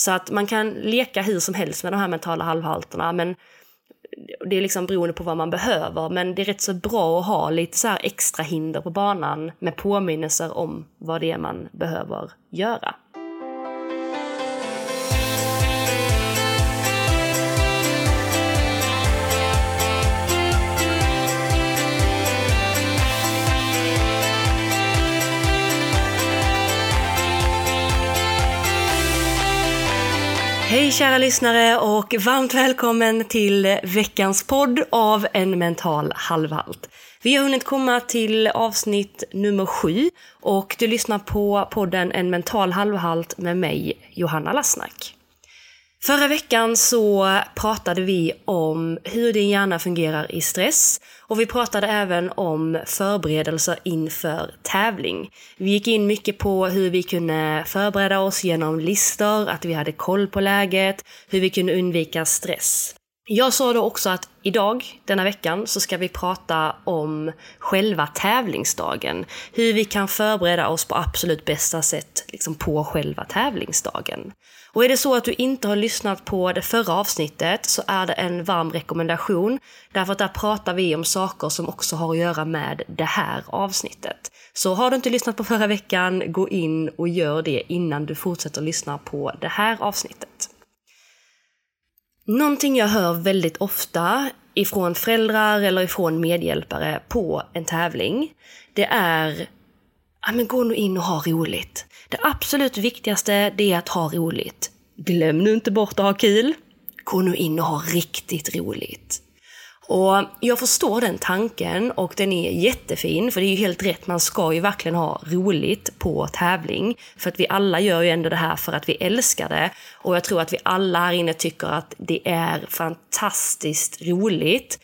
Så att man kan leka hur som helst med de här mentala halvhalterna, men det är liksom beroende på vad man behöver, men det är rätt så bra att ha lite så här extra hinder på banan med påminnelser om vad det är man behöver göra. Hej kära lyssnare och varmt välkommen till veckans podd av En mental halvhalt. Vi har hunnit komma till avsnitt nummer sju och du lyssnar på podden En mental halvhalt med mig, Johanna Lassnack. Förra veckan så pratade vi om hur din hjärna fungerar i stress och vi pratade även om förberedelser inför tävling. Vi gick in mycket på hur vi kunde förbereda oss genom listor, att vi hade koll på läget, hur vi kunde undvika stress. Jag sa då också att idag, denna veckan, så ska vi prata om själva tävlingsdagen. Hur vi kan förbereda oss på absolut bästa sätt liksom på själva tävlingsdagen. Och är det så att du inte har lyssnat på det förra avsnittet så är det en varm rekommendation. Därför att där pratar vi om saker som också har att göra med det här avsnittet. Så har du inte lyssnat på förra veckan, gå in och gör det innan du fortsätter lyssna på det här avsnittet. Någonting jag hör väldigt ofta ifrån föräldrar eller ifrån medhjälpare på en tävling, det är ja, men gå nu in och ha roligt. Det absolut viktigaste det är att ha roligt. Glöm nu inte bort att ha kul. Gå nu in och ha riktigt roligt. Och jag förstår den tanken och den är jättefin, för det är ju helt rätt, man ska ju verkligen ha roligt på tävling. För att vi alla gör ju ändå det här för att vi älskar det. Och jag tror att vi alla här inne tycker att det är fantastiskt roligt.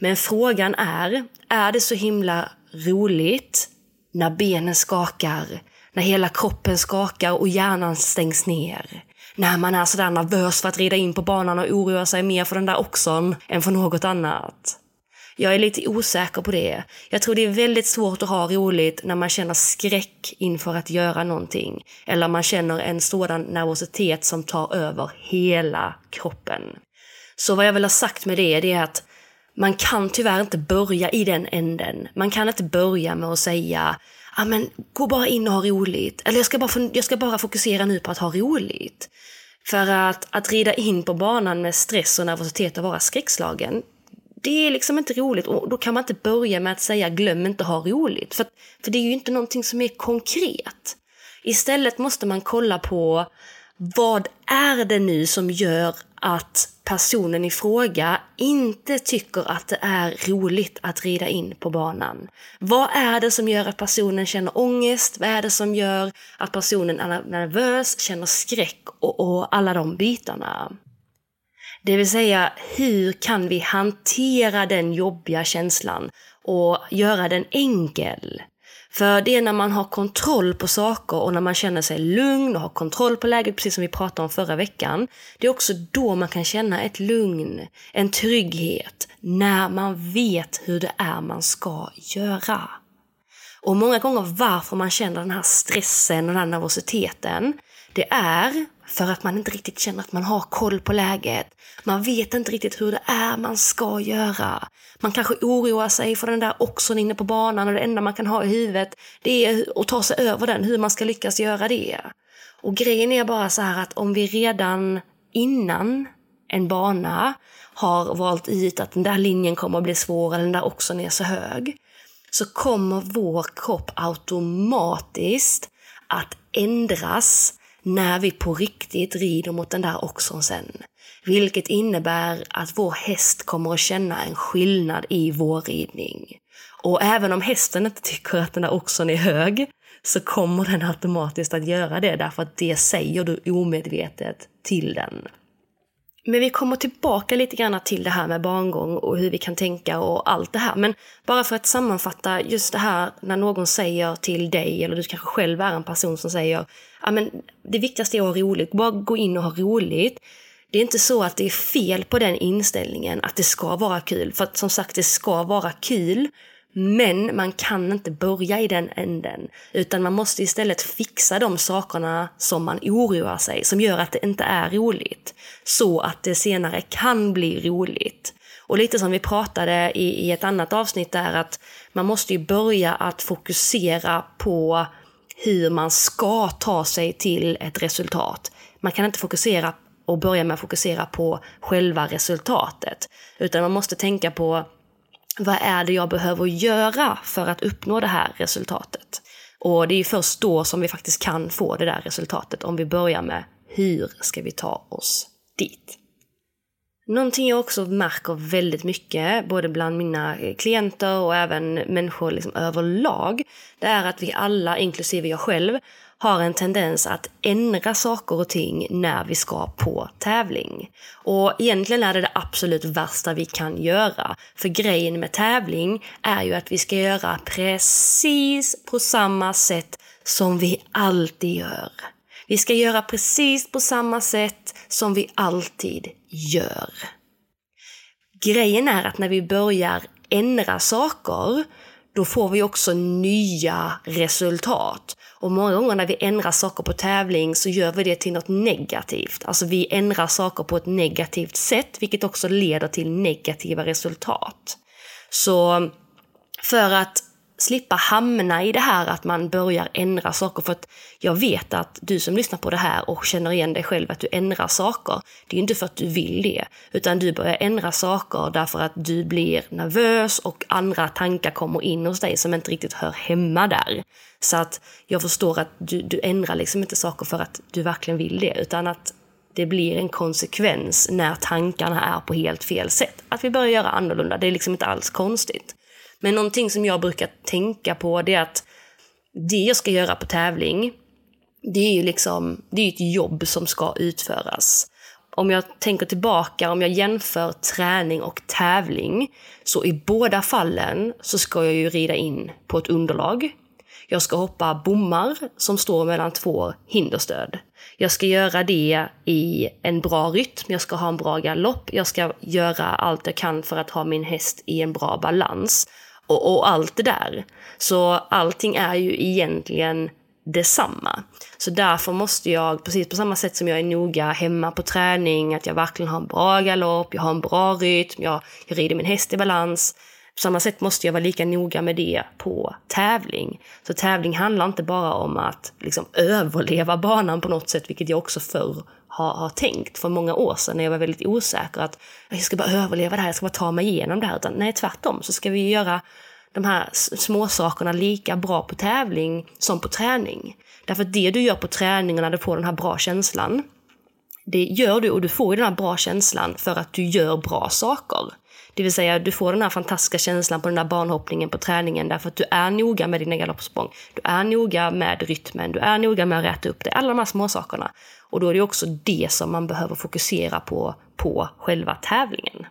Men frågan är, är det så himla roligt när benen skakar, när hela kroppen skakar och hjärnan stängs ner? När man är sådär nervös för att rida in på banan och oroa sig mer för den där oxen än för något annat. Jag är lite osäker på det. Jag tror det är väldigt svårt att ha roligt när man känner skräck inför att göra någonting. Eller man känner en sådan nervositet som tar över hela kroppen. Så vad jag vill ha sagt med det, det är att man kan tyvärr inte börja i den änden. Man kan inte börja med att säga ja men gå bara in och ha roligt. Eller jag ska, bara, jag ska bara fokusera nu på att ha roligt. För att, att rida in på banan med stress och nervositet och vara skräckslagen, det är liksom inte roligt. Och då kan man inte börja med att säga glöm inte att ha roligt. För, för det är ju inte någonting som är konkret. Istället måste man kolla på vad är det nu som gör att personen i fråga inte tycker att det är roligt att rida in på banan. Vad är det som gör att personen känner ångest? Vad är det som gör att personen är nervös, känner skräck och, och alla de bitarna? Det vill säga, hur kan vi hantera den jobbiga känslan och göra den enkel? För det är när man har kontroll på saker och när man känner sig lugn och har kontroll på läget, precis som vi pratade om förra veckan. Det är också då man kan känna ett lugn, en trygghet, när man vet hur det är man ska göra. Och många gånger varför man känner den här stressen och den här nervositeten, det är för att man inte riktigt känner att man har koll på läget. Man vet inte riktigt hur det är man ska göra. Man kanske oroar sig för den där oxen inne på banan och det enda man kan ha i huvudet det är att ta sig över den, hur man ska lyckas göra det. Och grejen är bara så här att om vi redan innan en bana har valt ut att den där linjen kommer att bli svår eller den där oxen är så hög, så kommer vår kropp automatiskt att ändras när vi på riktigt rider mot den där oxen sen. Vilket innebär att vår häst kommer att känna en skillnad i vår ridning. Och även om hästen inte tycker att den där oxen är hög, så kommer den automatiskt att göra det därför att det säger du omedvetet till den. Men vi kommer tillbaka lite grann till det här med barngång och hur vi kan tänka och allt det här. Men bara för att sammanfatta just det här när någon säger till dig, eller du kanske själv är en person som säger ja men det viktigaste är att ha roligt, bara gå in och ha roligt. Det är inte så att det är fel på den inställningen, att det ska vara kul. För att som sagt, det ska vara kul. Men man kan inte börja i den änden, utan man måste istället fixa de sakerna som man oroar sig, som gör att det inte är roligt. Så att det senare kan bli roligt. Och lite som vi pratade i, i ett annat avsnitt där att man måste ju börja att fokusera på hur man ska ta sig till ett resultat. Man kan inte fokusera och börja med att fokusera på själva resultatet. Utan man måste tänka på vad är det jag behöver göra för att uppnå det här resultatet? Och det är först då som vi faktiskt kan få det där resultatet, om vi börjar med hur ska vi ta oss dit? Någonting jag också märker väldigt mycket, både bland mina eh, klienter och även människor liksom överlag, det är att vi alla, inklusive jag själv, har en tendens att ändra saker och ting när vi ska på tävling. Och egentligen är det det absolut värsta vi kan göra. För grejen med tävling är ju att vi ska göra precis på samma sätt som vi alltid gör. Vi ska göra precis på samma sätt som vi alltid gör. Grejen är att när vi börjar ändra saker, då får vi också nya resultat. Och många gånger när vi ändrar saker på tävling så gör vi det till något negativt. Alltså vi ändrar saker på ett negativt sätt, vilket också leder till negativa resultat. Så för att slippa hamna i det här att man börjar ändra saker. För att jag vet att du som lyssnar på det här och känner igen dig själv att du ändrar saker. Det är inte för att du vill det, utan du börjar ändra saker därför att du blir nervös och andra tankar kommer in hos dig som inte riktigt hör hemma där. Så att jag förstår att du, du ändrar liksom inte saker för att du verkligen vill det, utan att det blir en konsekvens när tankarna är på helt fel sätt. Att vi börjar göra annorlunda, det är liksom inte alls konstigt. Men någonting som jag brukar tänka på det är att det jag ska göra på tävling, det är ju liksom, det är ett jobb som ska utföras. Om jag tänker tillbaka, om jag jämför träning och tävling, så i båda fallen så ska jag ju rida in på ett underlag. Jag ska hoppa bommar som står mellan två hinderstöd. Jag ska göra det i en bra rytm, jag ska ha en bra galopp, jag ska göra allt jag kan för att ha min häst i en bra balans och, och allt det där. Så allting är ju egentligen detsamma. Så därför måste jag, precis på samma sätt som jag är noga hemma på träning, att jag verkligen har en bra galopp, jag har en bra rytm, jag, jag rider min häst i balans. På samma sätt måste jag vara lika noga med det på tävling. Så tävling handlar inte bara om att liksom överleva banan på något sätt, vilket jag också förr har, har tänkt för många år sedan när jag var väldigt osäker att jag ska bara överleva det här, jag ska bara ta mig igenom det här. Utan nej, tvärtom så ska vi göra de här små sakerna lika bra på tävling som på träning. Därför att det du gör på träning när du får den här bra känslan, det gör du och du får den här bra känslan för att du gör bra saker. Det vill säga, du får den här fantastiska känslan på den där banhoppningen på träningen därför att du är noga med dina galoppsprång. Du är noga med rytmen, du är noga med att räta upp det, alla de här små sakerna. Och då är det också det som man behöver fokusera på, på själva tävlingen.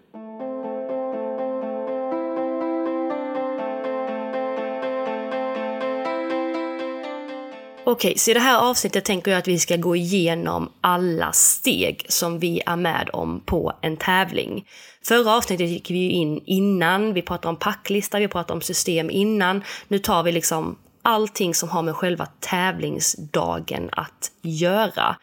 Okej, så i det här avsnittet tänker jag att vi ska gå igenom alla steg som vi är med om på en tävling. Förra avsnittet gick vi in innan, vi pratade om packlista, vi pratade om system innan. Nu tar vi liksom allting som har med själva tävlingsdagen att göra.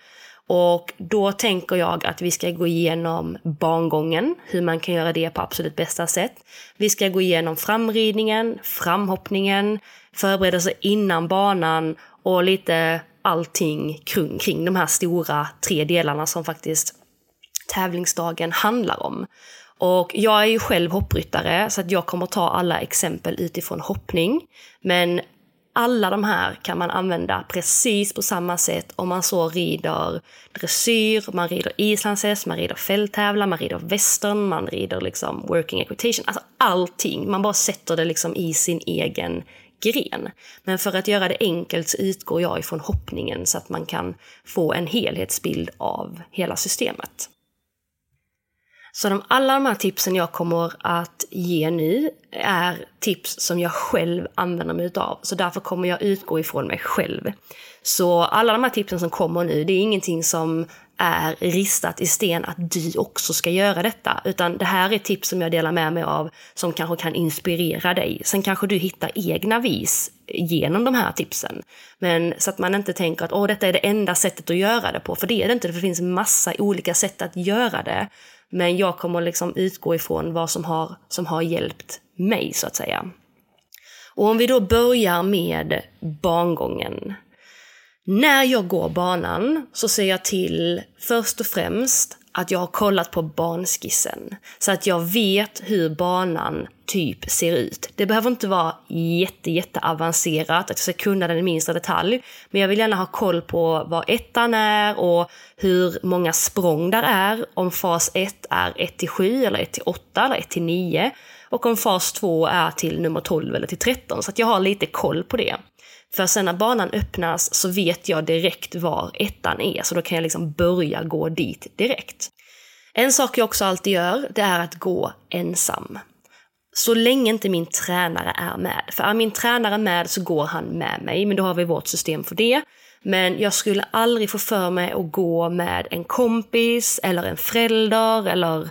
Och då tänker jag att vi ska gå igenom bangången, hur man kan göra det på absolut bästa sätt. Vi ska gå igenom framridningen, framhoppningen, förberedelser innan banan och lite allting kring, kring de här stora tre delarna som faktiskt tävlingsdagen handlar om. Och jag är ju själv hoppryttare så att jag kommer ta alla exempel utifrån hoppning. Men alla de här kan man använda precis på samma sätt om man så rider dressyr, man rider islandshäst, man rider fälttävlan, man rider western, man rider liksom working equitation. Alltså allting, man bara sätter det liksom i sin egen gren. Men för att göra det enkelt så utgår jag ifrån hoppningen så att man kan få en helhetsbild av hela systemet. Så de, alla de här tipsen jag kommer att ge nu är tips som jag själv använder mig utav. Så därför kommer jag utgå ifrån mig själv. Så alla de här tipsen som kommer nu, det är ingenting som är ristat i sten att du också ska göra detta. Utan det här är tips som jag delar med mig av som kanske kan inspirera dig. Sen kanske du hittar egna vis genom de här tipsen. Men så att man inte tänker att Åh, detta är det enda sättet att göra det på. För det är det inte, för det finns massa olika sätt att göra det. Men jag kommer liksom utgå ifrån vad som har, som har hjälpt mig, så att säga. Och om vi då börjar med bangången. När jag går banan så ser jag till först och främst att jag har kollat på banskissen. Så att jag vet hur banan typ ser ut. Det behöver inte vara jätte, jätte avancerat, att jag ska kunna den i minsta detalj. Men jag vill gärna ha koll på vad ettan är och hur många språng där är. Om fas 1 är 1 till 7 eller 1 till 8 eller 1 till 9. Och om fas 2 är till nummer 12 eller till 13. Så att jag har lite koll på det. För sen när banan öppnas så vet jag direkt var ettan är, så då kan jag liksom börja gå dit direkt. En sak jag också alltid gör, det är att gå ensam. Så länge inte min tränare är med. För är min tränare med så går han med mig, men då har vi vårt system för det. Men jag skulle aldrig få för mig att gå med en kompis eller en förälder eller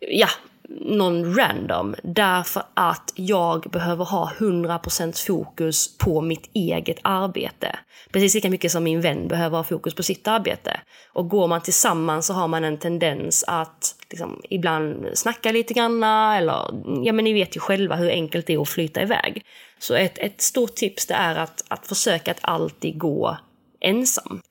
ja, någon random därför att jag behöver ha 100% fokus på mitt eget arbete. Precis lika mycket som min vän behöver ha fokus på sitt arbete. Och går man tillsammans så har man en tendens att liksom, ibland snacka lite granna eller ja men ni vet ju själva hur enkelt det är att flyta iväg. Så ett, ett stort tips det är att, att försöka att alltid gå ensam.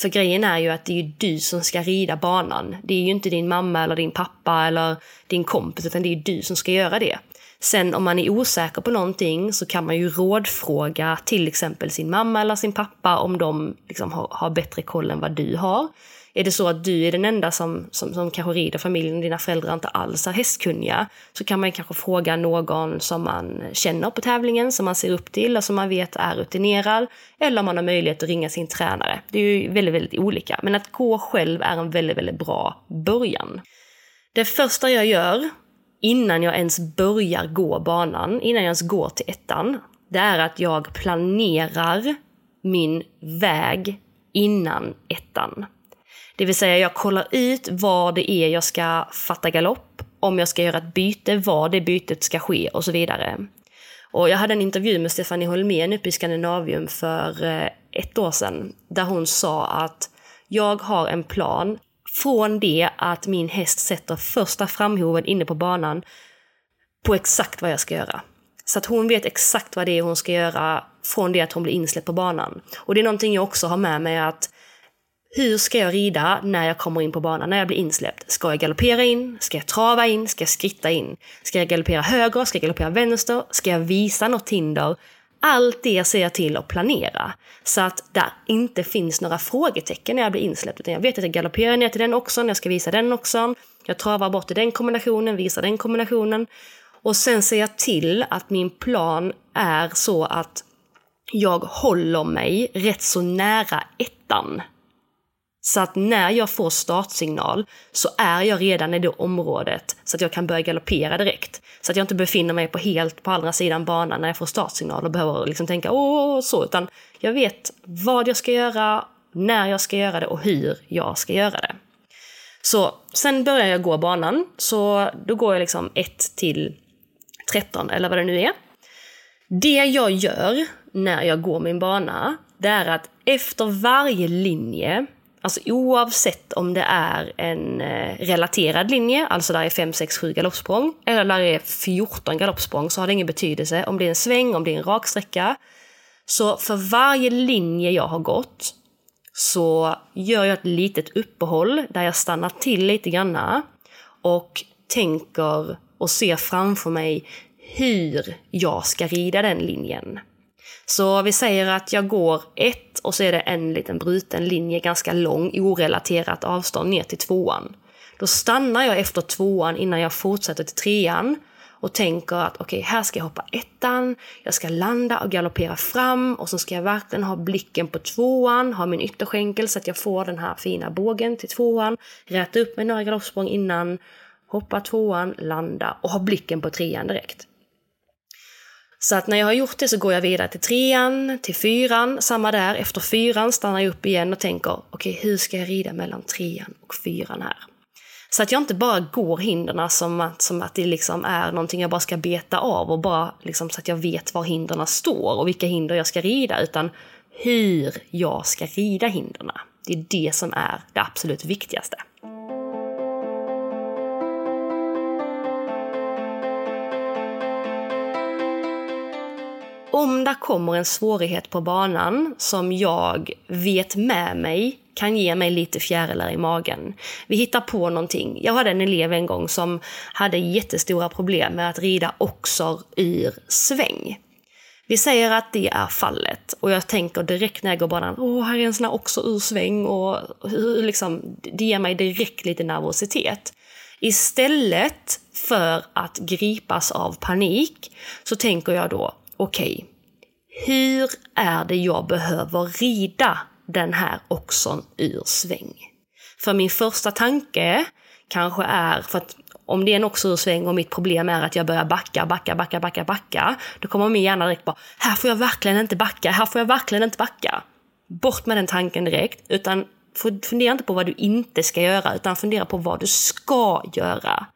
För grejen är ju att det är ju du som ska rida banan. Det är ju inte din mamma eller din pappa eller din kompis, utan det är ju du som ska göra det. Sen om man är osäker på någonting så kan man ju rådfråga till exempel sin mamma eller sin pappa om de liksom har, har bättre koll än vad du har. Är det så att du är den enda som, som, som kanske rider familjen och dina föräldrar inte alls är hästkunniga så kan man kanske fråga någon som man känner på tävlingen, som man ser upp till och som man vet är rutinerad. Eller om man har möjlighet att ringa sin tränare. Det är ju väldigt, väldigt olika. Men att gå själv är en väldigt, väldigt bra början. Det första jag gör innan jag ens börjar gå banan, innan jag ens går till ettan, det är att jag planerar min väg innan ettan. Det vill säga jag kollar ut var det är jag ska fatta galopp, om jag ska göra ett byte, var det bytet ska ske och så vidare. Och jag hade en intervju med Stefanie Holmén uppe i Skandinavium för eh, ett år sedan, där hon sa att jag har en plan från det att min häst sätter första framhoven inne på banan på exakt vad jag ska göra. Så att hon vet exakt vad det är hon ska göra från det att hon blir insläppt på banan. Och det är någonting jag också har med mig att hur ska jag rida när jag kommer in på banan, när jag blir insläppt? Ska jag galoppera in? Ska jag trava in? Ska jag skritta in? Ska jag galoppera höger? Ska jag galoppera vänster? Ska jag visa något hinder? Allt det ser jag till att planera. Så att det inte finns några frågetecken när jag blir insläppt. Utan jag vet att jag galopperar ner till den också, jag ska visa den också. Jag travar bort i den kombinationen, visar den kombinationen. Och sen ser jag till att min plan är så att jag håller mig rätt så nära ettan. Så att när jag får startsignal så är jag redan i det området så att jag kan börja galoppera direkt. Så att jag inte befinner mig på helt på andra sidan banan när jag får startsignal och behöver liksom tänka åh så, utan jag vet vad jag ska göra, när jag ska göra det och hur jag ska göra det. Så sen börjar jag gå banan, så då går jag liksom 1 till 13 eller vad det nu är. Det jag gör när jag går min bana, det är att efter varje linje Alltså oavsett om det är en eh, relaterad linje, alltså där är 5, 6, 7 galoppsprång, eller där är 14 galoppsprång, så har det ingen betydelse om det är en sväng, om det är en raksträcka. Så för varje linje jag har gått så gör jag ett litet uppehåll där jag stannar till lite granna och tänker och ser framför mig hur jag ska rida den linjen. Så vi säger att jag går ett och så är det en liten bruten linje, ganska lång, orelaterat avstånd ner till tvåan. Då stannar jag efter tvåan innan jag fortsätter till trean och tänker att okej, okay, här ska jag hoppa ettan, jag ska landa och galoppera fram och så ska jag verkligen ha blicken på tvåan, ha min ytterskänkel så att jag får den här fina bågen till tvåan, räta upp mig några galoppsprång innan hoppa tvåan, landa och ha blicken på trean direkt. Så att när jag har gjort det så går jag vidare till trean, till fyran, samma där. Efter fyran stannar jag upp igen och tänker, okej, okay, hur ska jag rida mellan trean och fyran här? Så att jag inte bara går hindren som att, som att det liksom är någonting jag bara ska beta av och bara liksom så att jag vet var hindren står och vilka hinder jag ska rida, utan hur jag ska rida hindren. Det är det som är det absolut viktigaste. Om det kommer en svårighet på banan som jag vet med mig kan ge mig lite fjärilar i magen. Vi hittar på någonting. Jag hade en elev en gång som hade jättestora problem med att rida oxor ur sväng. Vi säger att det är fallet och jag tänker direkt när jag går banan, åh, här är en sån här oxor ur sväng och liksom, det ger mig direkt lite nervositet. Istället för att gripas av panik så tänker jag då, okej, okay, hur är det jag behöver rida den här oxen ur sväng? För min första tanke kanske är, för att om det är en oxe ur sväng och mitt problem är att jag börjar backa, backa, backa, backa, backa, då kommer min hjärna direkt bara, här får jag verkligen inte backa, här får jag verkligen inte backa. Bort med den tanken direkt, utan fundera inte på vad du inte ska göra, utan fundera på vad du ska göra.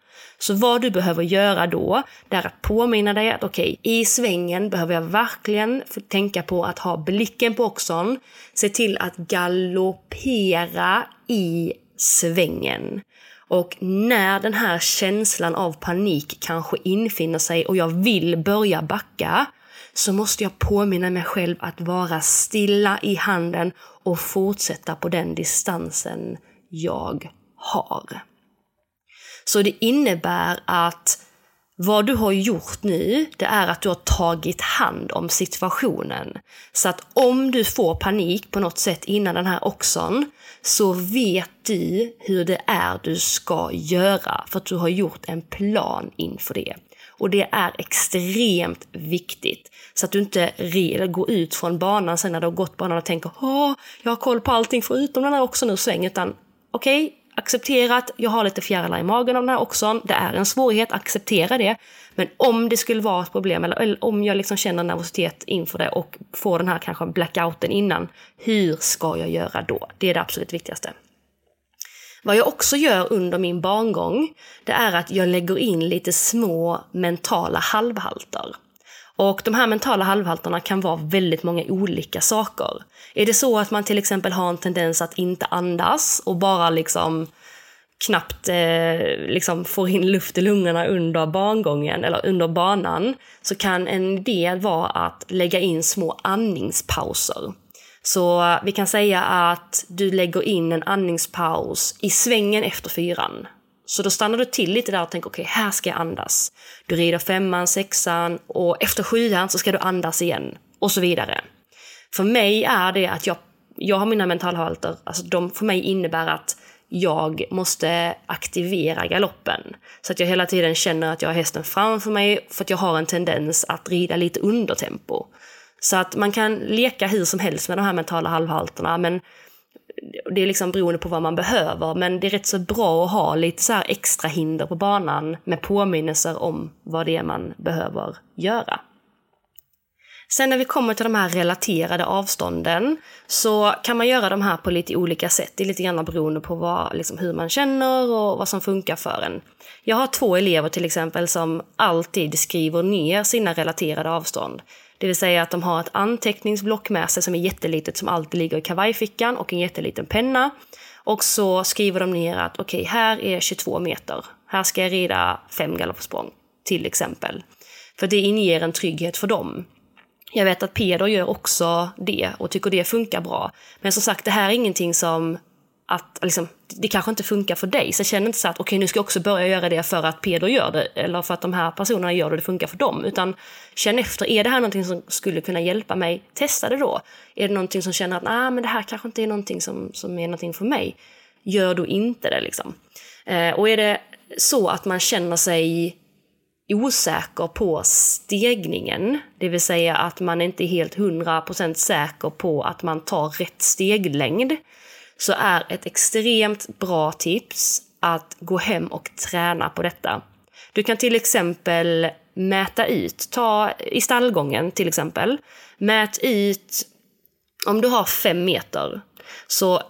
Så vad du behöver göra då, det är att påminna dig att okej, okay, i svängen behöver jag verkligen tänka på att ha blicken på oxon. Se till att galoppera i svängen. Och när den här känslan av panik kanske infinner sig och jag vill börja backa, så måste jag påminna mig själv att vara stilla i handen och fortsätta på den distansen jag har. Så det innebär att vad du har gjort nu, det är att du har tagit hand om situationen. Så att om du får panik på något sätt innan den här oxon, så vet du hur det är du ska göra, för att du har gjort en plan inför det. Och det är extremt viktigt. Så att du inte går ut från banan sen när du har gått banan och tänker Åh, jag har koll på allting förutom den här oxon nu sväng, utan okej, okay, accepterat, jag har lite fjärilar i magen av den här oxon, det är en svårighet, acceptera det. Men om det skulle vara ett problem, eller, eller om jag liksom känner nervositet inför det och får den här kanske blackouten innan, hur ska jag göra då? Det är det absolut viktigaste. Vad jag också gör under min barngång, det är att jag lägger in lite små mentala halvhalter. Och de här mentala halvhalterna kan vara väldigt många olika saker. Är det så att man till exempel har en tendens att inte andas och bara liksom knappt eh, liksom får in luft i lungorna under bangången eller under banan så kan en del vara att lägga in små andningspauser. Så vi kan säga att du lägger in en andningspaus i svängen efter fyran. Så då stannar du till lite där och tänker okej, okay, här ska jag andas. Du rider femman, sexan och efter sjuan så ska du andas igen och så vidare. För mig är det att jag, jag har mina mentalhalter, alltså de för mig innebär att jag måste aktivera galoppen. Så att jag hela tiden känner att jag har hästen framför mig för att jag har en tendens att rida lite under tempo. Så att man kan leka hur som helst med de här mentala halvhalterna men det är liksom beroende på vad man behöver, men det är rätt så bra att ha lite så här extra hinder på banan med påminnelser om vad det är man behöver göra. Sen när vi kommer till de här relaterade avstånden så kan man göra de här på lite olika sätt. Det är lite grann beroende på vad, liksom, hur man känner och vad som funkar för en. Jag har två elever till exempel som alltid skriver ner sina relaterade avstånd. Det vill säga att de har ett anteckningsblock med sig som är jättelitet som alltid ligger i kavajfickan och en jätteliten penna. Och så skriver de ner att okej, okay, här är 22 meter. Här ska jag rida fem galoppsprång, till exempel. För det inger en trygghet för dem. Jag vet att Peder gör också det och tycker det funkar bra. Men som sagt, det här är ingenting som att liksom, det kanske inte funkar för dig. Så känn inte så att okej, okay, nu ska jag också börja göra det för att Peder gör det eller för att de här personerna gör det och det funkar för dem. Utan känn efter, är det här någonting som skulle kunna hjälpa mig? Testa det då. Är det någonting som känner att nah, men det här kanske inte är någonting som, som är någonting för mig? Gör då inte det liksom. Eh, och är det så att man känner sig osäker på stegningen, det vill säga att man inte är helt hundra procent säker på att man tar rätt steglängd, så är ett extremt bra tips att gå hem och träna på detta. Du kan till exempel mäta ut, ta i stallgången till exempel, mät ut, om du har fem meter, så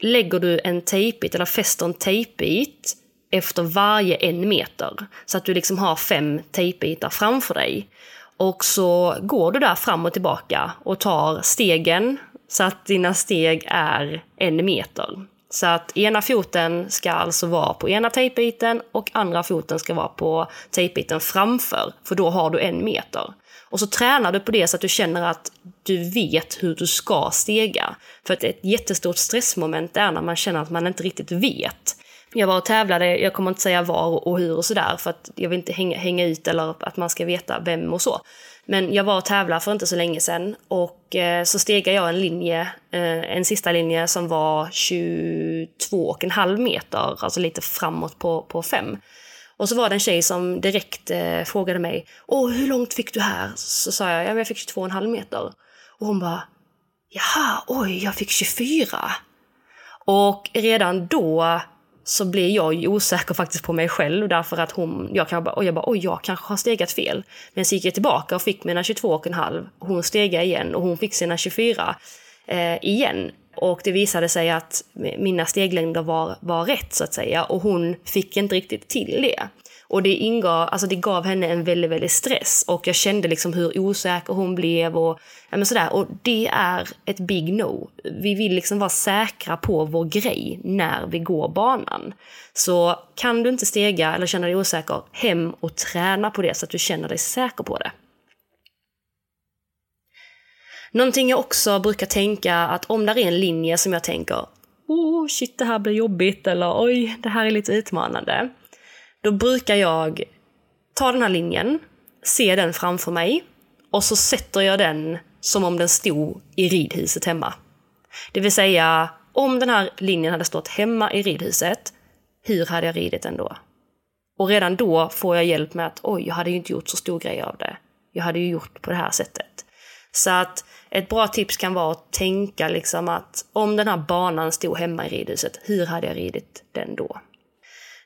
lägger du en tejpbit eller fäster en tejpbit efter varje en meter. Så att du liksom har fem tejpbitar framför dig. Och så går du där fram och tillbaka och tar stegen så att dina steg är en meter. Så att ena foten ska alltså vara på ena tejpbiten och andra foten ska vara på tejpbiten framför, för då har du en meter. Och så tränar du på det så att du känner att du vet hur du ska stega. För att ett jättestort stressmoment är när man känner att man inte riktigt vet. Jag var och tävlade, jag kommer inte säga var och hur och sådär för att jag vill inte hänga, hänga ut eller att man ska veta vem och så. Men jag var och tävlade för inte så länge sedan och eh, så stegade jag en linje, eh, en sista linje som var 22,5 meter, alltså lite framåt på, på fem. Och så var det en tjej som direkt eh, frågade mig, Åh, hur långt fick du här? Så sa jag, ja, jag fick 22,5 meter. Och hon bara, jaha, oj, jag fick 24. Och redan då så blir jag ju osäker faktiskt på mig själv därför att hon, jag, kan bara, och jag bara, oj, jag kanske har stegat fel. Men så gick jag tillbaka och fick mina 22,5. Hon stegade igen och hon fick sina 24 eh, igen. Och det visade sig att mina steglängder var, var rätt så att säga och hon fick inte riktigt till det. Och det, ingav, alltså det gav henne en väldigt, väldigt stress och jag kände liksom hur osäker hon blev och, ja, men sådär. och det är ett big no. Vi vill liksom vara säkra på vår grej när vi går banan. Så kan du inte stega eller känna dig osäker, hem och träna på det så att du känner dig säker på det. Någonting jag också brukar tänka att om det är en linje som jag tänker oh shit det här blir jobbigt eller oj det här är lite utmanande. Då brukar jag ta den här linjen, se den framför mig och så sätter jag den som om den stod i ridhuset hemma. Det vill säga, om den här linjen hade stått hemma i ridhuset, hur hade jag ridit den då? Och redan då får jag hjälp med att oj, jag hade ju inte gjort så stor grej av det. Jag hade ju gjort på det här sättet. Så att ett bra tips kan vara att tänka liksom att om den här banan stod hemma i ridhuset, hur hade jag ridit den då?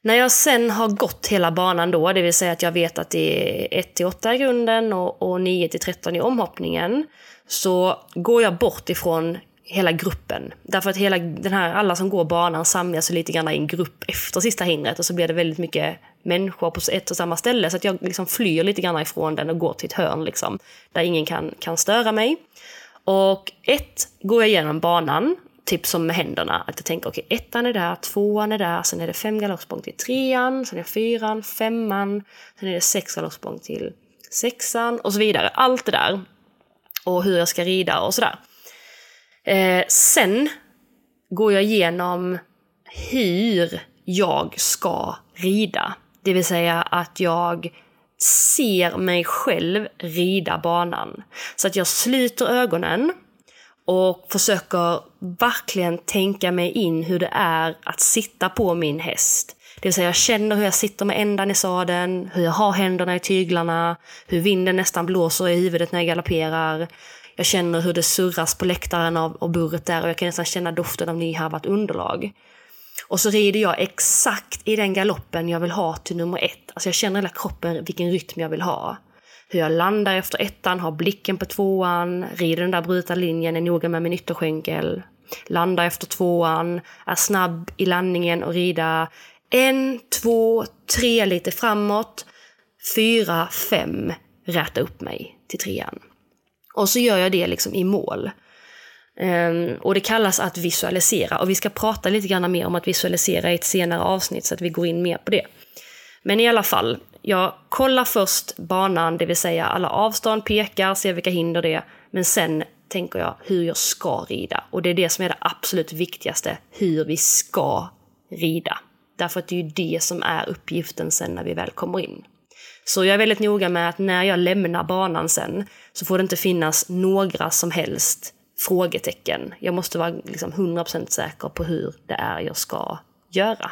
När jag sen har gått hela banan då, det vill säga att jag vet att det är 1 till 8 i grunden och, och 9 till 13 i omhoppningen, så går jag bort ifrån hela gruppen. Därför att hela den här, alla som går banan samlas lite grann i en grupp efter sista hindret och så blir det väldigt mycket människor på ett och samma ställe. Så att jag liksom flyr lite grann ifrån den och går till ett hörn liksom, där ingen kan, kan störa mig. Och ett, går jag igenom banan typ som med händerna. Att jag tänker okej, okay, ettan är där, tvåan är där, sen är det fem galoppsprång till trean, sen är det fyran, femman, sen är det sex galoppsprång till sexan och så vidare. Allt det där. Och hur jag ska rida och sådär. Eh, sen går jag igenom hur jag ska rida. Det vill säga att jag ser mig själv rida banan. Så att jag sluter ögonen och försöker verkligen tänka mig in hur det är att sitta på min häst. Det vill säga jag känner hur jag sitter med ändan i sadeln, hur jag har händerna i tyglarna, hur vinden nästan blåser i huvudet när jag galopperar. Jag känner hur det surras på läktaren av, av burret där och jag kan nästan känna doften av nyharvat underlag. Och så rider jag exakt i den galoppen jag vill ha till nummer ett. Alltså jag känner hela kroppen vilken rytm jag vill ha hur jag landar efter ettan, har blicken på tvåan, rider den där brutna linjen, är noga med min ytterskänkel, landar efter tvåan, är snabb i landningen och rida en, två, tre lite framåt, fyra, fem, räta upp mig till trean. Och så gör jag det liksom i mål. Um, och det kallas att visualisera och vi ska prata lite grann mer om att visualisera i ett senare avsnitt så att vi går in mer på det. Men i alla fall, jag kollar först banan, det vill säga alla avstånd, pekar, ser vilka hinder det är. Men sen tänker jag hur jag ska rida. Och det är det som är det absolut viktigaste, hur vi ska rida. Därför att det är ju det som är uppgiften sen när vi väl kommer in. Så jag är väldigt noga med att när jag lämnar banan sen så får det inte finnas några som helst frågetecken. Jag måste vara liksom 100% säker på hur det är jag ska göra.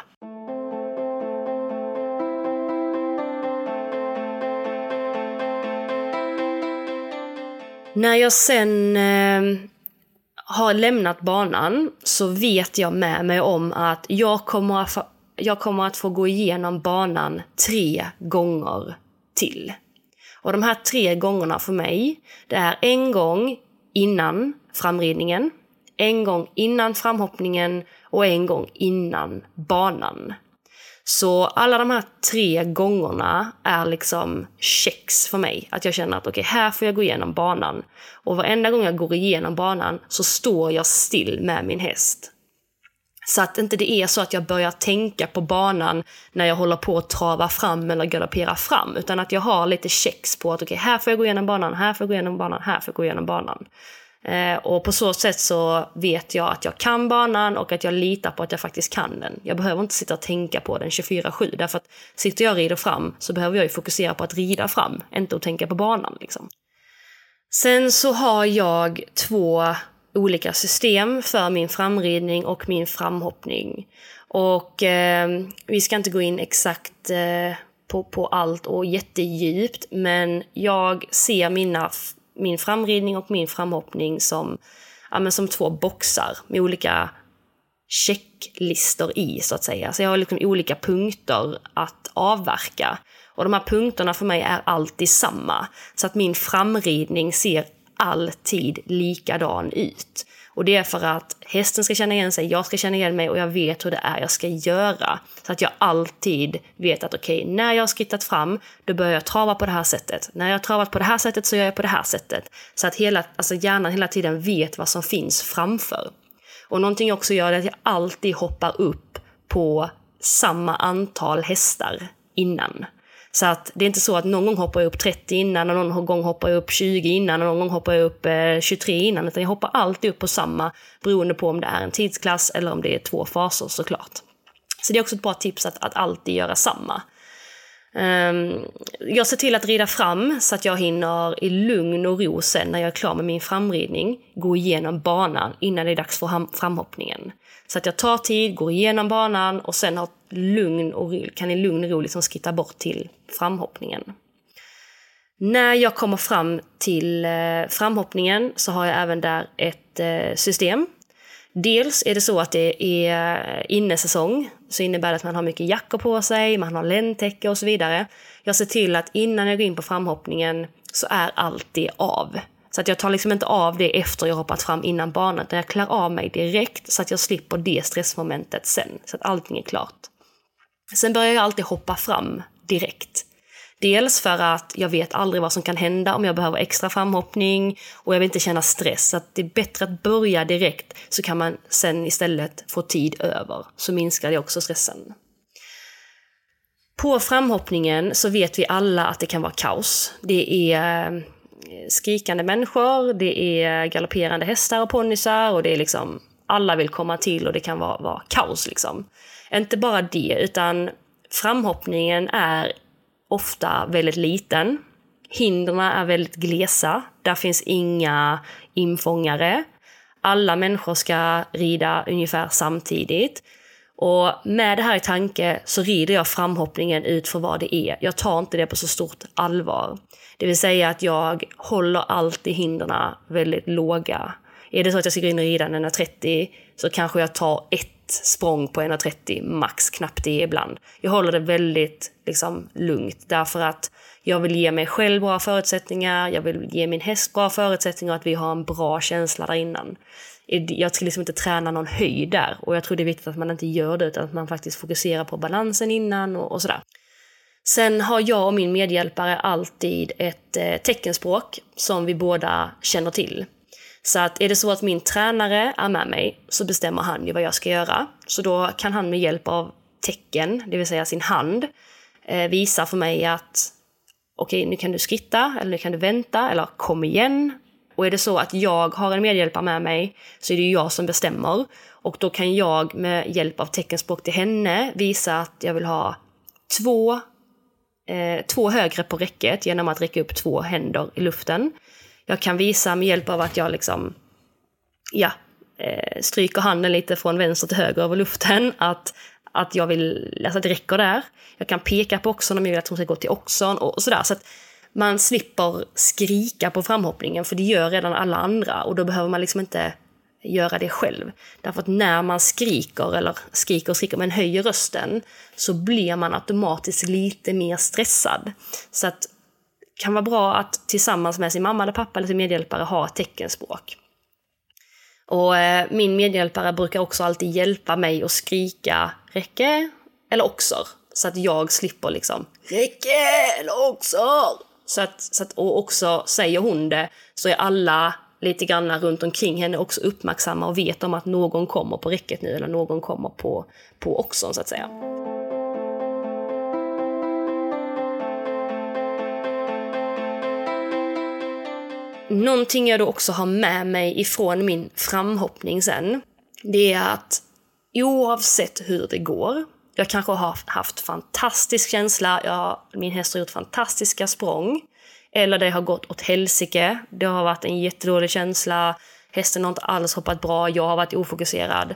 När jag sen eh, har lämnat banan så vet jag med mig om att jag kommer jag kommer att få gå igenom banan tre gånger till. Och de här tre gångerna för mig, det är en gång innan framridningen, en gång innan framhoppningen och en gång innan banan. Så alla de här tre gångerna är liksom checks för mig. Att jag känner att okej, okay, här får jag gå igenom banan. Och varenda gång jag går igenom banan så står jag still med min häst. Så att inte det är så att jag börjar tänka på banan när jag håller på att trava fram eller galoppera fram. Utan att jag har lite checks på att okej, okay, här får jag gå igenom banan, här får jag gå igenom banan, här får jag gå igenom banan. Eh, och på så sätt så vet jag att jag kan banan och att jag litar på att jag faktiskt kan den. Jag behöver inte sitta och tänka på den 24-7 därför att sitter jag och rider fram så behöver jag ju fokusera på att rida fram, inte att tänka på banan liksom. Sen så har jag två olika system för min framridning och min framhoppning. Och eh, vi ska inte gå in exakt eh, på, på allt och jättedjupt, men jag ser mina min framridning och min framhoppning som, ja, men som två boxar med olika checklistor i, så att säga. Så jag har liksom olika punkter att avverka. Och de här punkterna för mig är alltid samma. Så att min framridning ser alltid likadan ut. Och det är för att hästen ska känna igen sig, jag ska känna igen mig och jag vet hur det är jag ska göra. Så att jag alltid vet att okej, okay, när jag har skrittat fram, då börjar jag trava på det här sättet. När jag har travat på det här sättet så gör jag på det här sättet. Så att hela, alltså hjärnan hela tiden vet vad som finns framför. Och någonting jag också gör är att jag alltid hoppar upp på samma antal hästar innan. Så att det är inte så att någon gång hoppar jag upp 30 innan och någon gång hoppar jag upp 20 innan och någon gång hoppar jag upp eh, 23 innan. Utan jag hoppar alltid upp på samma beroende på om det är en tidsklass eller om det är två faser såklart. Så det är också ett bra tips att, att alltid göra samma. Um, jag ser till att rida fram så att jag hinner i lugn och ro sen när jag är klar med min framridning gå igenom banan innan det är dags för framhoppningen. Så att jag tar tid, går igenom banan och sen har lugn och kan i lugn och ro liksom skitta bort till framhoppningen. När jag kommer fram till eh, framhoppningen så har jag även där ett eh, system. Dels är det så att det är eh, innesäsong, så innebär det att man har mycket jackor på sig, man har ländtäcke och så vidare. Jag ser till att innan jag går in på framhoppningen så är allt det av. Så att jag tar liksom inte av det efter jag hoppat fram innan banan, utan jag klär av mig direkt så att jag slipper det stressmomentet sen. Så att allting är klart. Sen börjar jag alltid hoppa fram direkt. Dels för att jag vet aldrig vad som kan hända om jag behöver extra framhoppning och jag vill inte känna stress. Så det är bättre att börja direkt så kan man sen istället få tid över. Så minskar det också stressen. På framhoppningen så vet vi alla att det kan vara kaos. Det är eh, skrikande människor, det är galopperande hästar och ponnysar och det är liksom alla vill komma till och det kan vara, vara kaos liksom. Inte bara det, utan framhoppningen är ofta väldigt liten. Hindren är väldigt glesa. Där finns inga infångare. Alla människor ska rida ungefär samtidigt. Och med det här i tanke så rider jag framhoppningen ut för vad det är. Jag tar inte det på så stort allvar. Det vill säga att jag håller alltid hindren väldigt låga. Är det så att jag ska gå in och rida en 130 så kanske jag tar ett språng på 1.30 max, knappt det ibland. Jag håller det väldigt liksom, lugnt därför att jag vill ge mig själv bra förutsättningar, jag vill ge min häst bra förutsättningar och att vi har en bra känsla där innan. Jag ska liksom inte träna någon höjd där och jag tror det är viktigt att man inte gör det utan att man faktiskt fokuserar på balansen innan och, och sådär. Sen har jag och min medhjälpare alltid ett eh, teckenspråk som vi båda känner till. Så att är det så att min tränare är med mig så bestämmer han ju vad jag ska göra. Så då kan han med hjälp av tecken, det vill säga sin hand, eh, visa för mig att okej, okay, nu kan du skritta, eller nu kan du vänta, eller kom igen. Och är det så att jag har en medhjälpare med mig så är det ju jag som bestämmer. Och då kan jag med hjälp av teckenspråk till henne visa att jag vill ha två, eh, två högre på räcket genom att räcka upp två händer i luften jag kan visa med hjälp av att jag liksom, ja, eh, stryker handen lite från vänster till höger över luften, att, att jag vill, alltså att det räcker där. Jag kan peka på oxen om jag vill att hon ska gå till oxen och, och sådär. Så att man slipper skrika på framhoppningen, för det gör redan alla andra och då behöver man liksom inte göra det själv. Därför att när man skriker, eller skriker och skriker, men höjer rösten, så blir man automatiskt lite mer stressad. Så att kan vara bra att tillsammans med sin mamma eller pappa eller sin medhjälpare ha ett teckenspråk. Och eh, min medhjälpare brukar också alltid hjälpa mig att skrika räcke eller oxer. Så att jag slipper liksom räcke eller oxer. Så att, så att, och också säger hon det så är alla lite grann runt omkring henne också uppmärksamma och vet om att någon kommer på räcket nu eller någon kommer på, på oxen så att säga. Någonting jag då också har med mig ifrån min framhoppning sen, det är att oavsett hur det går, jag kanske har haft fantastisk känsla, jag, min häst har gjort fantastiska språng, eller det har gått åt helsike, det har varit en jättedålig känsla, hästen har inte alls hoppat bra, jag har varit ofokuserad.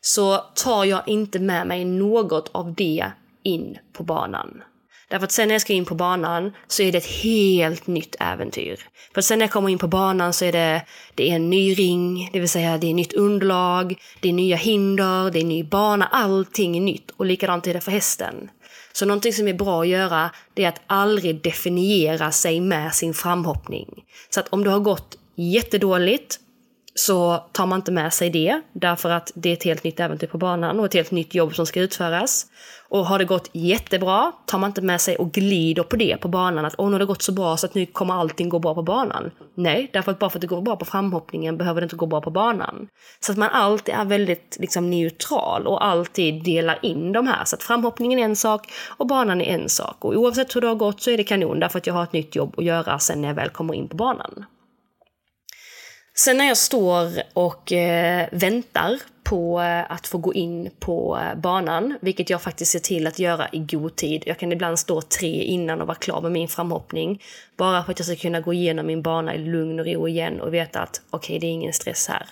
Så tar jag inte med mig något av det in på banan. Därför att sen när jag ska in på banan så är det ett helt nytt äventyr. För sen när jag kommer in på banan så är det, det är en ny ring, det vill säga det är nytt underlag, det är nya hinder, det är ny bana, allting är nytt. Och likadant är det för hästen. Så någonting som är bra att göra, det är att aldrig definiera sig med sin framhoppning. Så att om du har gått jättedåligt, så tar man inte med sig det, därför att det är ett helt nytt äventyr på banan och ett helt nytt jobb som ska utföras. Och har det gått jättebra tar man inte med sig och glider på det på banan, att åh, nu har det gått så bra så att nu kommer allting gå bra på banan. Nej, därför att bara för att det går bra på framhoppningen behöver det inte gå bra på banan. Så att man alltid är väldigt liksom, neutral och alltid delar in de här. Så att framhoppningen är en sak och banan är en sak. Och oavsett hur det har gått så är det kanon, därför att jag har ett nytt jobb att göra sen när jag väl kommer in på banan. Sen när jag står och eh, väntar på eh, att få gå in på eh, banan, vilket jag faktiskt ser till att göra i god tid. Jag kan ibland stå tre innan och vara klar med min framhoppning. Bara för att jag ska kunna gå igenom min bana i lugn och ro igen och veta att okej, okay, det är ingen stress här.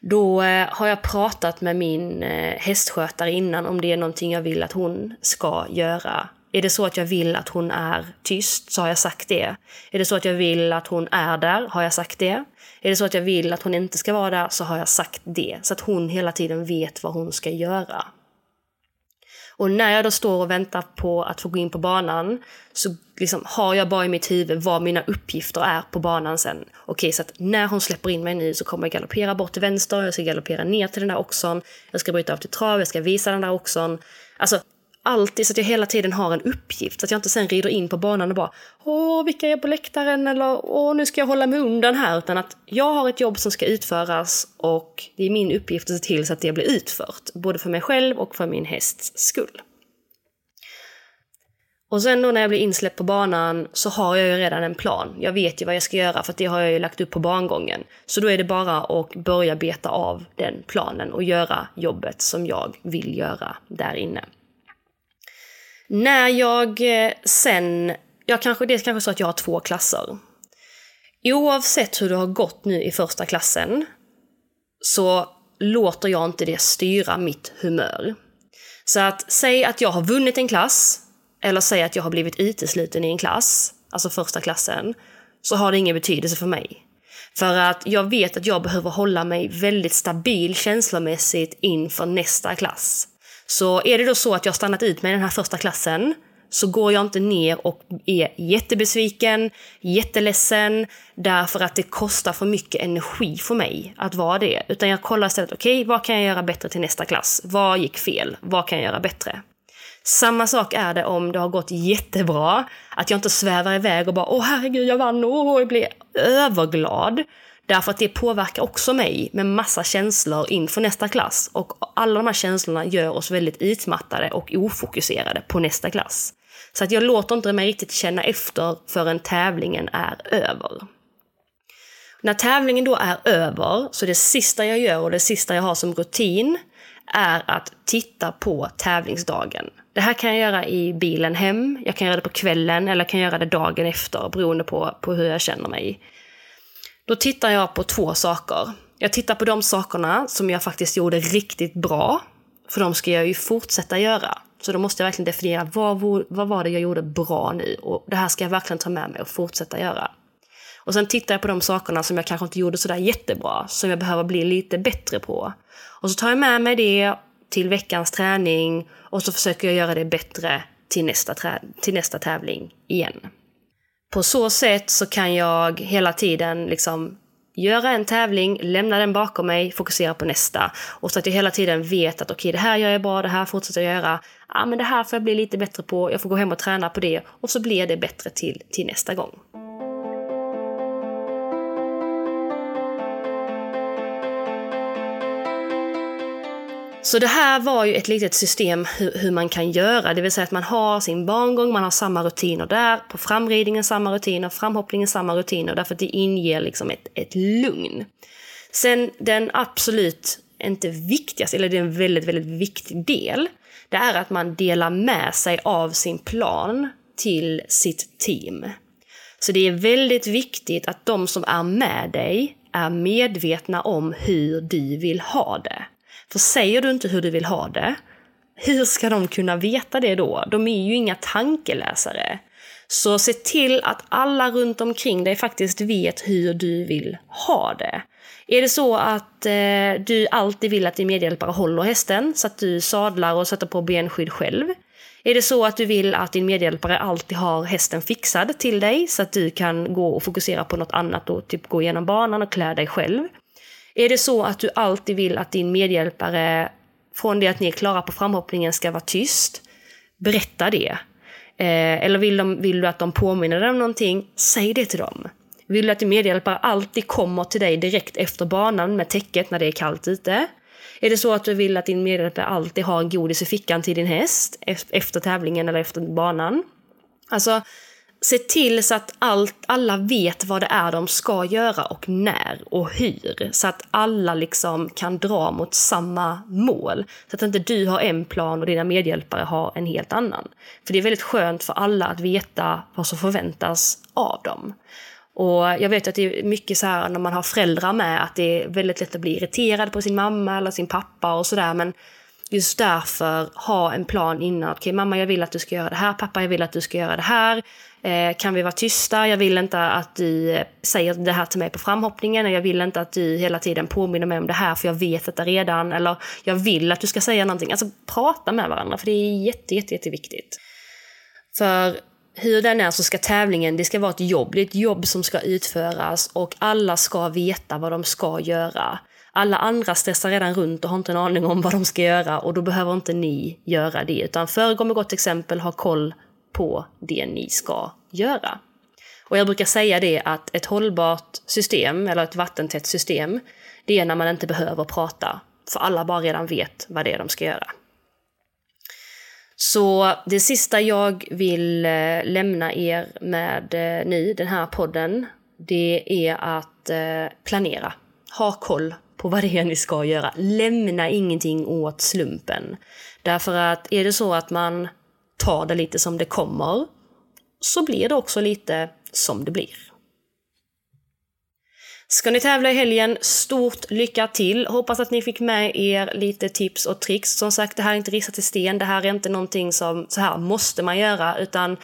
Då eh, har jag pratat med min eh, hästskötare innan om det är någonting jag vill att hon ska göra är det så att jag vill att hon är tyst så har jag sagt det. Är det så att jag vill att hon är där har jag sagt det. Är det så att jag vill att hon inte ska vara där så har jag sagt det. Så att hon hela tiden vet vad hon ska göra. Och när jag då står och väntar på att få gå in på banan så liksom har jag bara i mitt huvud vad mina uppgifter är på banan sen. Okej, så att när hon släpper in mig nu så kommer jag galoppera bort till vänster, jag ska galoppera ner till den där oxon, jag ska bryta av till trav, jag ska visa den där oxon. Alltså, alltid så att jag hela tiden har en uppgift. Så att jag inte sen rider in på banan och bara Åh, vilka är på läktaren? Eller Åh, nu ska jag hålla mig undan här. Utan att jag har ett jobb som ska utföras och det är min uppgift att se till så att det blir utfört. Både för mig själv och för min hästs skull. Och sen då när jag blir insläppt på banan så har jag ju redan en plan. Jag vet ju vad jag ska göra för det har jag ju lagt upp på bangången. Så då är det bara att börja beta av den planen och göra jobbet som jag vill göra där inne. När jag eh, sen, jag kanske, det är kanske så att jag har två klasser. Oavsett hur det har gått nu i första klassen så låter jag inte det styra mitt humör. Så att säg att jag har vunnit en klass, eller säg att jag har blivit utesluten i en klass, alltså första klassen, så har det ingen betydelse för mig. För att jag vet att jag behöver hålla mig väldigt stabil känslomässigt inför nästa klass. Så är det då så att jag stannat ut med den här första klassen så går jag inte ner och är jättebesviken, jätteledsen, därför att det kostar för mycket energi för mig att vara det. Utan jag kollar istället, okej, okay, vad kan jag göra bättre till nästa klass? Vad gick fel? Vad kan jag göra bättre? Samma sak är det om det har gått jättebra, att jag inte svävar iväg och bara åh herregud jag vann, och jag blir överglad. Därför att det påverkar också mig med massa känslor inför nästa klass. Och alla de här känslorna gör oss väldigt utmattade och ofokuserade på nästa klass. Så att jag låter inte mig riktigt känna efter förrän tävlingen är över. När tävlingen då är över, så det sista jag gör och det sista jag har som rutin är att titta på tävlingsdagen. Det här kan jag göra i bilen hem, jag kan göra det på kvällen eller jag kan göra det dagen efter beroende på, på hur jag känner mig. Då tittar jag på två saker. Jag tittar på de sakerna som jag faktiskt gjorde riktigt bra, för de ska jag ju fortsätta göra. Så då måste jag verkligen definiera vad, vad var det jag gjorde bra nu och det här ska jag verkligen ta med mig och fortsätta göra. Och sen tittar jag på de sakerna som jag kanske inte gjorde sådär jättebra, som jag behöver bli lite bättre på. Och så tar jag med mig det till veckans träning och så försöker jag göra det bättre till nästa, till nästa tävling igen. På så sätt så kan jag hela tiden liksom göra en tävling, lämna den bakom mig, fokusera på nästa. Och så att jag hela tiden vet att okej, okay, det här gör jag bra, det här fortsätter jag göra. Ja, men det här får jag bli lite bättre på, jag får gå hem och träna på det och så blir det bättre till, till nästa gång. Så det här var ju ett litet system hur, hur, man kan göra, det vill säga att man har sin barngång, man har samma rutiner där, på framridningen samma rutiner, framhoppningen samma rutiner, därför att det inger liksom ett, ett lugn. Sen den absolut inte viktigaste, eller det är en väldigt, väldigt viktig del, det är att man delar med sig av sin plan till sitt team. Så det är väldigt viktigt att de som är med dig är medvetna om hur du vill ha det. För säger du inte hur du vill ha det, hur ska de kunna veta det då? De är ju inga tankeläsare. Så se till att alla runt omkring dig faktiskt vet hur du vill ha det. Är det så att eh, du alltid vill att din medhjälpare håller hästen så att du sadlar och sätter på benskydd själv? Är det så att du vill att din medhjälpare alltid har hästen fixad till dig så att du kan gå och fokusera på något annat och typ gå igenom banan och klä dig själv? Är det så att du alltid vill att din medhjälpare från det att ni är klara på framhoppningen ska vara tyst, berätta det. Eh, eller vill, de, vill du att de påminner dig om någonting, säg det till dem. Vill du att din medhjälpare alltid kommer till dig direkt efter banan med täcket när det är kallt ute? Är det så att du vill att din medhjälpare alltid har en godis i fickan till din häst efter tävlingen eller efter banan? Alltså, se till så att allt, alla vet vad det är de ska göra och när och hur. Så att alla liksom kan dra mot samma mål. Så att inte du har en plan och dina medhjälpare har en helt annan. För det är väldigt skönt för alla att veta vad som förväntas av dem. Och jag vet att det är mycket så här när man har föräldrar med att det är väldigt lätt att bli irriterad på sin mamma eller sin pappa och sådär. Men just därför ha en plan innan. Okej, okay, mamma jag vill att du ska göra det här. Pappa jag vill att du ska göra det här. Eh, kan vi vara tysta? Jag vill inte att du eh, säger det här till mig på framhoppningen. Jag vill inte att du hela tiden påminner mig om det här för jag vet detta redan. Eller jag vill att du ska säga någonting. Alltså prata med varandra för det är jätte, jätte, jätteviktigt. För hur den är så ska tävlingen, det ska vara ett jobb. Det är ett jobb som ska utföras och alla ska veta vad de ska göra. Alla andra stressar redan runt och har inte en aning om vad de ska göra och då behöver inte ni göra det. Utan föregå med gott exempel, ha koll på det ni ska göra. Och jag brukar säga det att ett hållbart system, eller ett vattentätt system, det är när man inte behöver prata. För alla bara redan vet vad det är de ska göra. Så det sista jag vill eh, lämna er med eh, nu, den här podden, det är att eh, planera. Ha koll på vad det är ni ska göra. Lämna ingenting åt slumpen. Därför att är det så att man tar det lite som det kommer, så blir det också lite som det blir. Ska ni tävla i helgen, stort lycka till! Hoppas att ni fick med er lite tips och tricks. Som sagt, det här är inte ristat i sten. Det här är inte någonting som så här måste man göra, utan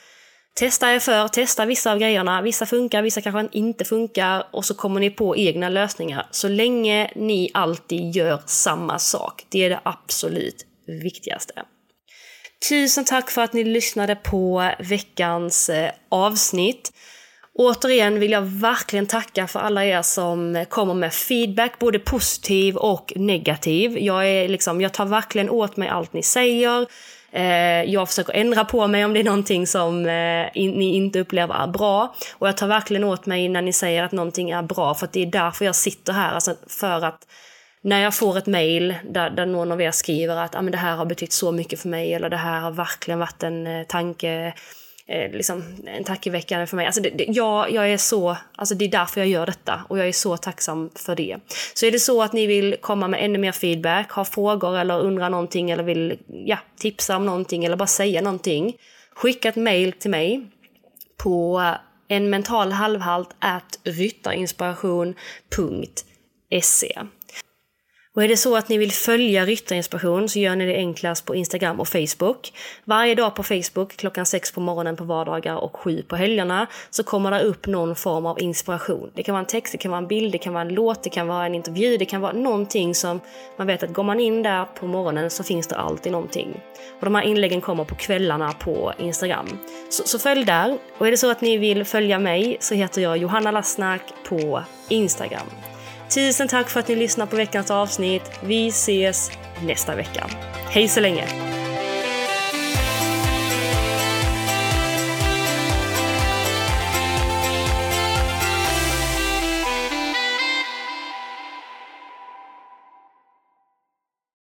testa er för, testa vissa av grejerna. Vissa funkar, vissa kanske inte funkar och så kommer ni på egna lösningar. Så länge ni alltid gör samma sak. Det är det absolut viktigaste. Tusen tack för att ni lyssnade på veckans eh, avsnitt. Återigen vill jag verkligen tacka för alla er som kommer med feedback, både positiv och negativ. Jag, är liksom, jag tar verkligen åt mig allt ni säger. Eh, jag försöker ändra på mig om det är någonting som eh, ni inte upplever är bra. Och jag tar verkligen åt mig när ni säger att någonting är bra, för det är därför jag sitter här. Alltså för att när jag får ett mail där, där någon av er skriver att ah, men det här har betytt så mycket för mig eller det här har verkligen varit en eh, tanke, eh, liksom, en tankeväckande för mig. Alltså det, det, jag, jag är så, alltså det är därför jag gör detta och jag är så tacksam för det. Så är det så att ni vill komma med ännu mer feedback, ha frågor eller undra någonting eller vill ja, tipsa om någonting eller bara säga någonting. Skicka ett mail till mig på en mental halvhalt at ryttarinspiration.se. Och är det så att ni vill följa Ryttarinspiration så gör ni det enklast på Instagram och Facebook. Varje dag på Facebook klockan 6 på morgonen på vardagar och 7 på helgerna så kommer det upp någon form av inspiration. Det kan vara en text, det kan vara en bild, det kan vara en låt, det kan vara en intervju, det kan vara någonting som man vet att går man in där på morgonen så finns det alltid någonting. Och de här inläggen kommer på kvällarna på Instagram. Så, så följ där. Och är det så att ni vill följa mig så heter jag Johanna Lassnack på Instagram. Tusen tack för att ni lyssnar på veckans avsnitt. Vi ses nästa vecka. Hej så länge!